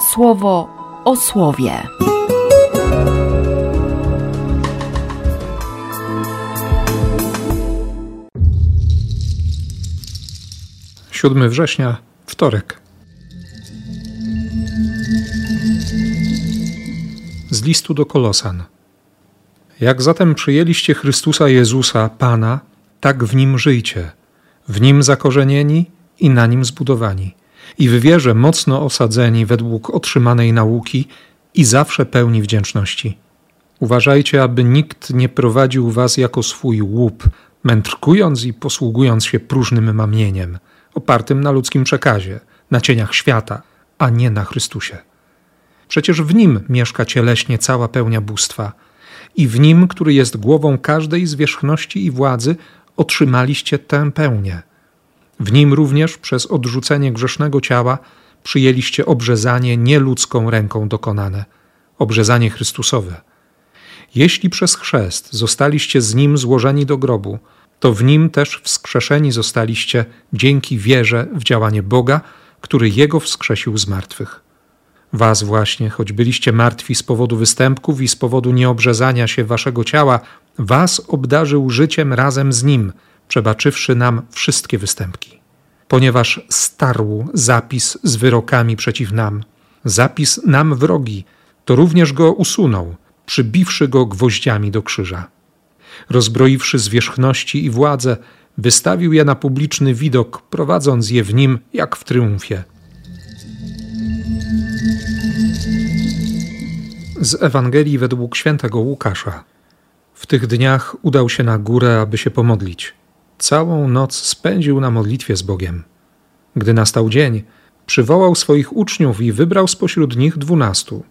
słowo o słowie. 7 września, wtorek. Z listu do Kolosan. Jak zatem przyjęliście Chrystusa Jezusa, Pana, tak w nim żyjcie, w nim zakorzenieni i na nim zbudowani, i w wierze mocno osadzeni według otrzymanej nauki i zawsze pełni wdzięczności. Uważajcie, aby nikt nie prowadził was jako swój łup, mędrkując i posługując się próżnym mamieniem – opartym na ludzkim przekazie, na cieniach świata, a nie na Chrystusie. Przecież w nim mieszka cieleśnie cała pełnia bóstwa, i w nim, który jest głową każdej zwierzchności i władzy, otrzymaliście tę pełnię. W nim również przez odrzucenie grzesznego ciała przyjęliście obrzezanie nieludzką ręką dokonane, obrzezanie Chrystusowe. Jeśli przez chrzest zostaliście z nim złożeni do grobu, to w nim też wskrzeszeni zostaliście dzięki wierze w działanie Boga, który Jego wskrzesił z martwych. Was właśnie, choć byliście martwi z powodu występków i z powodu nieobrzezania się waszego ciała, was obdarzył życiem razem z Nim, przebaczywszy nam wszystkie występki. Ponieważ starł zapis z wyrokami przeciw nam, zapis nam wrogi, to również go usunął, przybiwszy go gwoździami do krzyża rozbroiwszy zwierzchności i władzę, wystawił je na publiczny widok, prowadząc je w nim jak w triumfie. Z Ewangelii według świętego Łukasza. W tych dniach udał się na górę, aby się pomodlić. Całą noc spędził na modlitwie z Bogiem. Gdy nastał dzień, przywołał swoich uczniów i wybrał spośród nich dwunastu.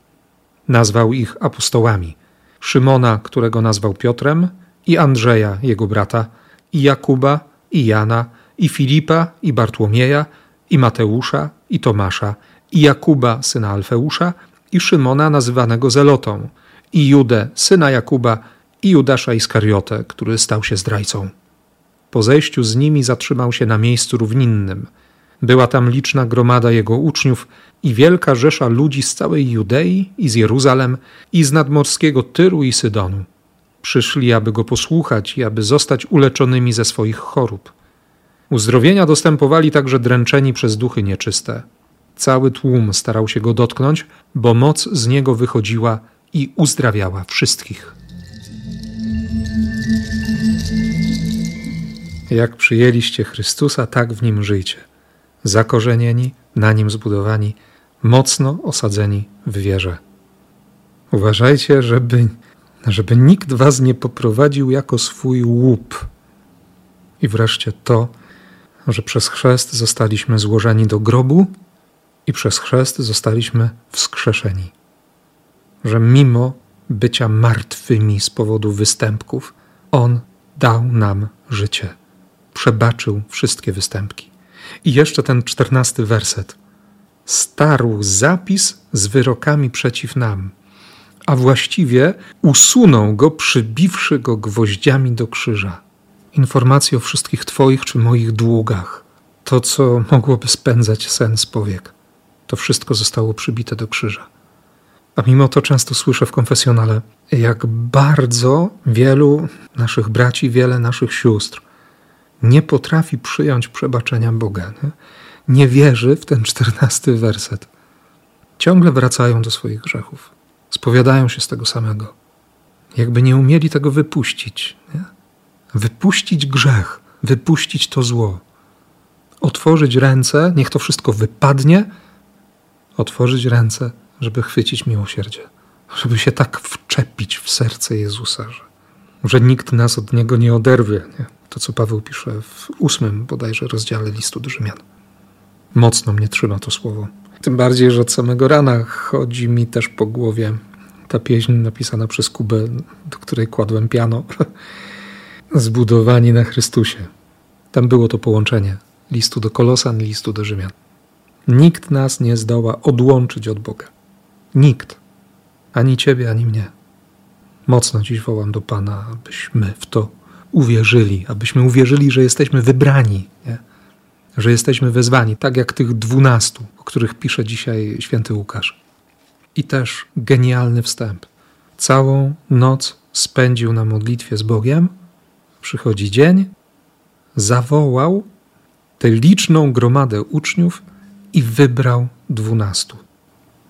Nazwał ich apostołami: Szymona, którego nazwał Piotrem, i Andrzeja, jego brata, i Jakuba, i Jana, i Filipa, i Bartłomieja, i Mateusza, i Tomasza, i Jakuba, syna Alfeusza, i Szymona, nazywanego Zelotą, i Judę, syna Jakuba, i Judasza Iskariotę, który stał się zdrajcą. Po zejściu z nimi zatrzymał się na miejscu równinnym. Była tam liczna gromada jego uczniów i wielka rzesza ludzi z całej Judei i z Jeruzalem i z nadmorskiego Tyru i Sydonu przyszli, aby go posłuchać i aby zostać uleczonymi ze swoich chorób. Uzdrowienia dostępowali także dręczeni przez duchy nieczyste. Cały tłum starał się go dotknąć, bo moc z niego wychodziła i uzdrawiała wszystkich. Jak przyjęliście Chrystusa, tak w nim żyjcie. Zakorzenieni, na nim zbudowani, mocno osadzeni w wierze. Uważajcie, żeby żeby nikt was nie poprowadził jako swój łup. I wreszcie to, że przez chrzest zostaliśmy złożeni do grobu i przez chrzest zostaliśmy wskrzeszeni. Że mimo bycia martwymi z powodu występków, On dał nam życie. Przebaczył wszystkie występki. I jeszcze ten czternasty werset. Starł zapis z wyrokami przeciw nam a właściwie usunął go, przybiwszy go gwoździami do krzyża. Informacje o wszystkich Twoich czy moich długach, to co mogłoby spędzać sens powiek, to wszystko zostało przybite do krzyża. A mimo to często słyszę w konfesjonale, jak bardzo wielu naszych braci, wiele naszych sióstr nie potrafi przyjąć przebaczenia Boga. Nie, nie wierzy w ten czternasty werset. Ciągle wracają do swoich grzechów spowiadają się z tego samego. Jakby nie umieli tego wypuścić. Nie? Wypuścić grzech, wypuścić to zło. Otworzyć ręce, niech to wszystko wypadnie, otworzyć ręce, żeby chwycić miłosierdzie, żeby się tak wczepić w serce Jezusa, że, że nikt nas od niego nie oderwie. Nie? To, co Paweł pisze w ósmym bodajże rozdziale listu do Rzymian. Mocno mnie trzyma to słowo. Tym bardziej, że od samego rana chodzi mi też po głowie ta pieśń napisana przez Kubę, do której kładłem piano. Zbudowani na Chrystusie. Tam było to połączenie listu do Kolosan, listu do Rzymian. Nikt nas nie zdoła odłączyć od Boga. Nikt. Ani ciebie, ani mnie. Mocno dziś wołam do Pana, abyśmy w to uwierzyli, abyśmy uwierzyli, że jesteśmy wybrani. Nie? że jesteśmy wezwani, tak jak tych dwunastu, o których pisze dzisiaj święty Łukasz. I też genialny wstęp. Całą noc spędził na modlitwie z Bogiem. Przychodzi dzień, zawołał tę liczną gromadę uczniów i wybrał dwunastu.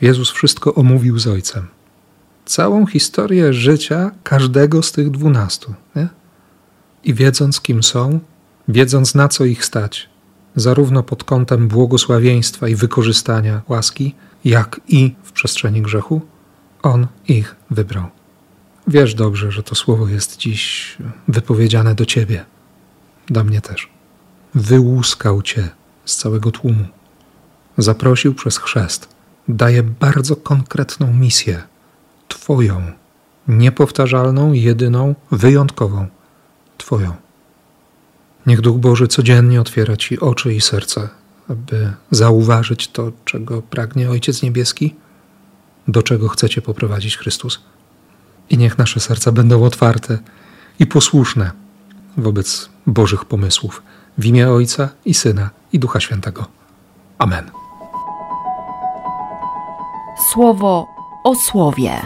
Jezus wszystko omówił z Ojcem. Całą historię życia każdego z tych dwunastu. I wiedząc, kim są, wiedząc, na co ich stać, zarówno pod kątem błogosławieństwa i wykorzystania łaski, jak i w przestrzeni grzechu, On ich wybrał. Wiesz dobrze, że to słowo jest dziś wypowiedziane do ciebie, do mnie też. Wyłuskał cię z całego tłumu. Zaprosił przez chrzest. Daje bardzo konkretną misję. Twoją, niepowtarzalną, jedyną, wyjątkową. Twoją. Niech Duch Boży codziennie otwiera Ci oczy i serce, aby zauważyć to, czego pragnie Ojciec Niebieski, do czego chcecie poprowadzić Chrystus. I niech nasze serca będą otwarte i posłuszne wobec Bożych pomysłów w imię Ojca i Syna i Ducha Świętego. Amen. Słowo o słowie.